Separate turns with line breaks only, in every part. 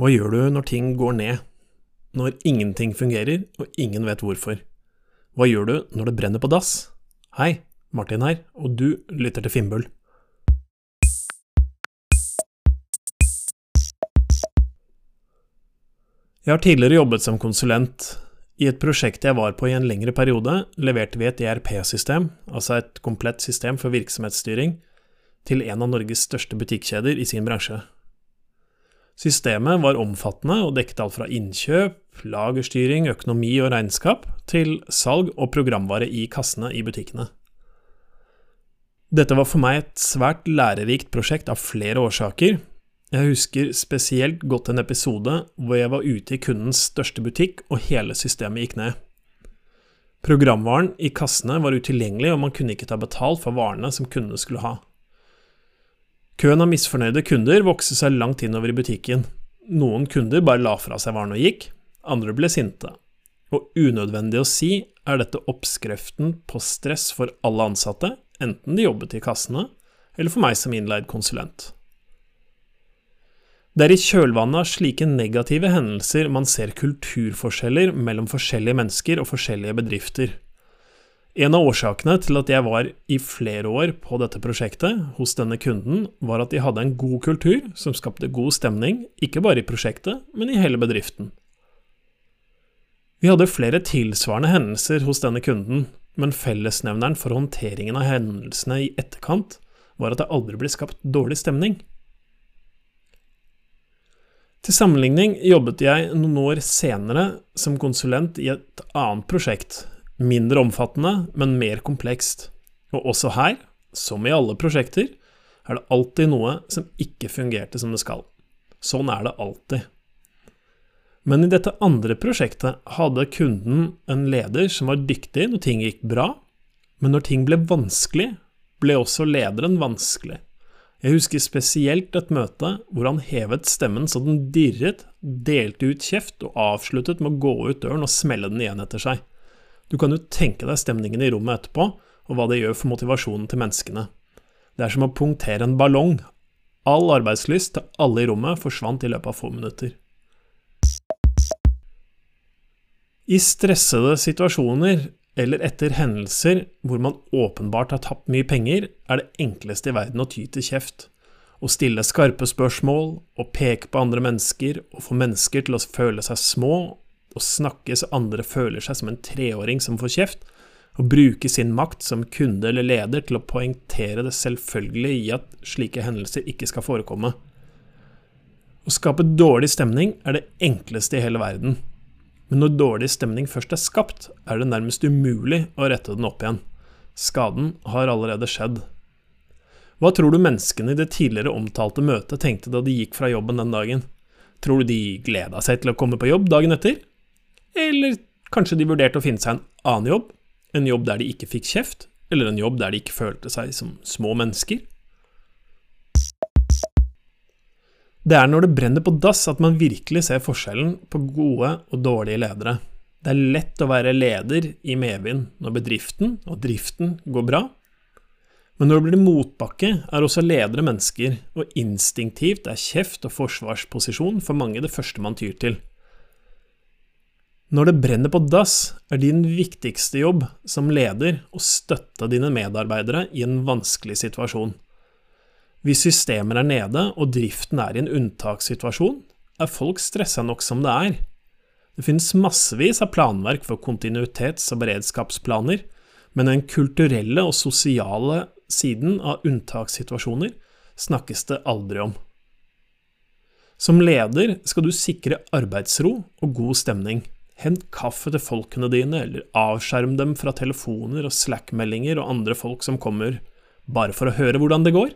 Hva gjør du når ting går ned? Når ingenting fungerer, og ingen vet hvorfor? Hva gjør du når det brenner på dass? Hei, Martin her, og du lytter til Finnbull. Jeg har tidligere jobbet som konsulent. I et prosjekt jeg var på i en lengre periode, leverte vi et ERP-system, altså et komplett system for virksomhetsstyring, til en av Norges største butikkjeder i sin bransje. Systemet var omfattende og dekket alt fra innkjøp, lagerstyring, økonomi og regnskap, til salg og programvare i kassene i butikkene. Dette var for meg et svært lærerikt prosjekt av flere årsaker. Jeg husker spesielt godt en episode hvor jeg var ute i kundens største butikk og hele systemet gikk ned. Programvaren i kassene var utilgjengelig, og man kunne ikke ta betalt for varene som kundene skulle ha. Køen av misfornøyde kunder vokste seg langt innover i butikken. Noen kunder bare la fra seg varene og gikk, andre ble sinte. Og unødvendig å si er dette oppskriften på stress for alle ansatte, enten de jobbet i kassene, eller for meg som innleid konsulent. Det er i kjølvannet av slike negative hendelser man ser kulturforskjeller mellom forskjellige mennesker og forskjellige bedrifter. En av årsakene til at jeg var i flere år på dette prosjektet hos denne kunden, var at de hadde en god kultur som skapte god stemning, ikke bare i prosjektet, men i hele bedriften. Vi hadde flere tilsvarende hendelser hos denne kunden, men fellesnevneren for håndteringen av hendelsene i etterkant var at det aldri ble skapt dårlig stemning. Til sammenligning jobbet jeg noen år senere som konsulent i et annet prosjekt, Mindre omfattende, men mer komplekst. Og også her, som i alle prosjekter, er det alltid noe som ikke fungerte som det skal. Sånn er det alltid. Men i dette andre prosjektet hadde kunden en leder som var dyktig når ting gikk bra, men når ting ble vanskelig, ble også lederen vanskelig. Jeg husker spesielt et møte hvor han hevet stemmen så den dirret, delte ut kjeft og avsluttet med å gå ut døren og smelle den igjen etter seg. Du kan jo tenke deg stemningen i rommet etterpå, og hva det gjør for motivasjonen til menneskene. Det er som å punktere en ballong. All arbeidslyst til alle i rommet forsvant i løpet av få minutter. I stressede situasjoner eller etter hendelser hvor man åpenbart har tapt mye penger, er det enkleste i verden å ty til kjeft. Å stille skarpe spørsmål, å peke på andre mennesker, og få mennesker til å føle seg små å snakke så andre føler seg som en treåring som får kjeft, og bruke sin makt som kunde eller leder til å poengtere det selvfølgelige i at slike hendelser ikke skal forekomme. Å skape dårlig stemning er det enkleste i hele verden, men når dårlig stemning først er skapt, er det nærmest umulig å rette den opp igjen. Skaden har allerede skjedd. Hva tror du menneskene i det tidligere omtalte møtet tenkte da de gikk fra jobben den dagen? Tror du de gleda seg til å komme på jobb dagen etter? Eller kanskje de vurderte å finne seg en annen jobb, en jobb der de ikke fikk kjeft, eller en jobb der de ikke følte seg som små mennesker. Det er når det brenner på dass at man virkelig ser forskjellen på gode og dårlige ledere. Det er lett å være leder i medvind når bedriften og driften går bra, men når det blir motbakke, er også ledere mennesker, og instinktivt er kjeft og forsvarsposisjon for mange det første man tyr til. Når det brenner på dass, er din viktigste jobb som leder å støtte dine medarbeidere i en vanskelig situasjon. Hvis systemer er nede og driften er i en unntakssituasjon, er folk stressa nok som det er. Det finnes massevis av planverk for kontinuitets- og beredskapsplaner, men den kulturelle og sosiale siden av unntakssituasjoner snakkes det aldri om. Som leder skal du sikre arbeidsro og god stemning. Hent kaffe til folkene dine, eller avskjerm dem fra telefoner og Slack-meldinger og andre folk som kommer, bare for å høre hvordan det går.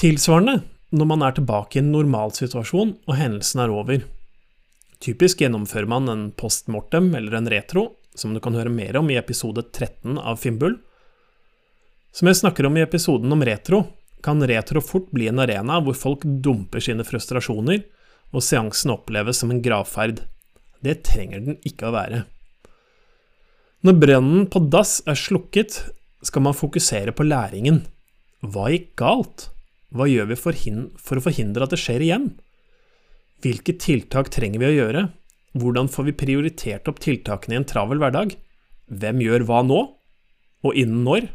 Tilsvarende når man er tilbake i en normalsituasjon og hendelsen er over. Typisk gjennomfører man en postmortem eller en retro, som du kan høre mer om i episode 13 av Finnbull. Som jeg snakker om i episoden om retro, kan retro fort bli en arena hvor folk dumper sine frustrasjoner, og seansen oppleves som en gravferd. Det trenger den ikke å være. Når brønnen på dass er slukket, skal man fokusere på læringen. Hva gikk galt? Hva gjør vi for, å forhindre at det skjer igjen? Hvilke tiltak trenger vi å gjøre? Hvordan får vi prioritert opp tiltakene i en travel hverdag? Hvem gjør hva nå? Og innen når?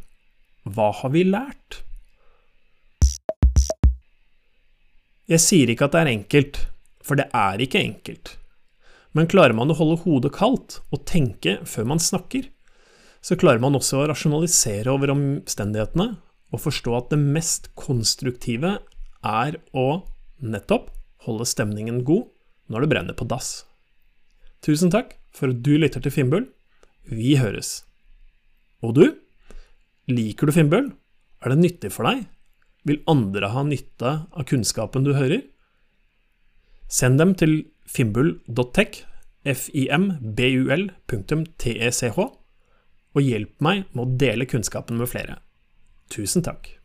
Hva har vi lært? Jeg sier ikke at det er enkelt, for det er ikke enkelt. Men klarer man å holde hodet kaldt og tenke før man snakker, så klarer man også å rasjonalisere over omstendighetene og forstå at det mest konstruktive er å nettopp holde stemningen god når det brenner på dass. Tusen takk for at du lytter til Finnbull. Vi høres. Og du? Liker du Finnbull? Er det nyttig for deg? Vil andre ha nytte av kunnskapen du hører? Send dem til fimbul.tech, fimbul.tech, og hjelp meg med å dele kunnskapen med flere. Tusen takk.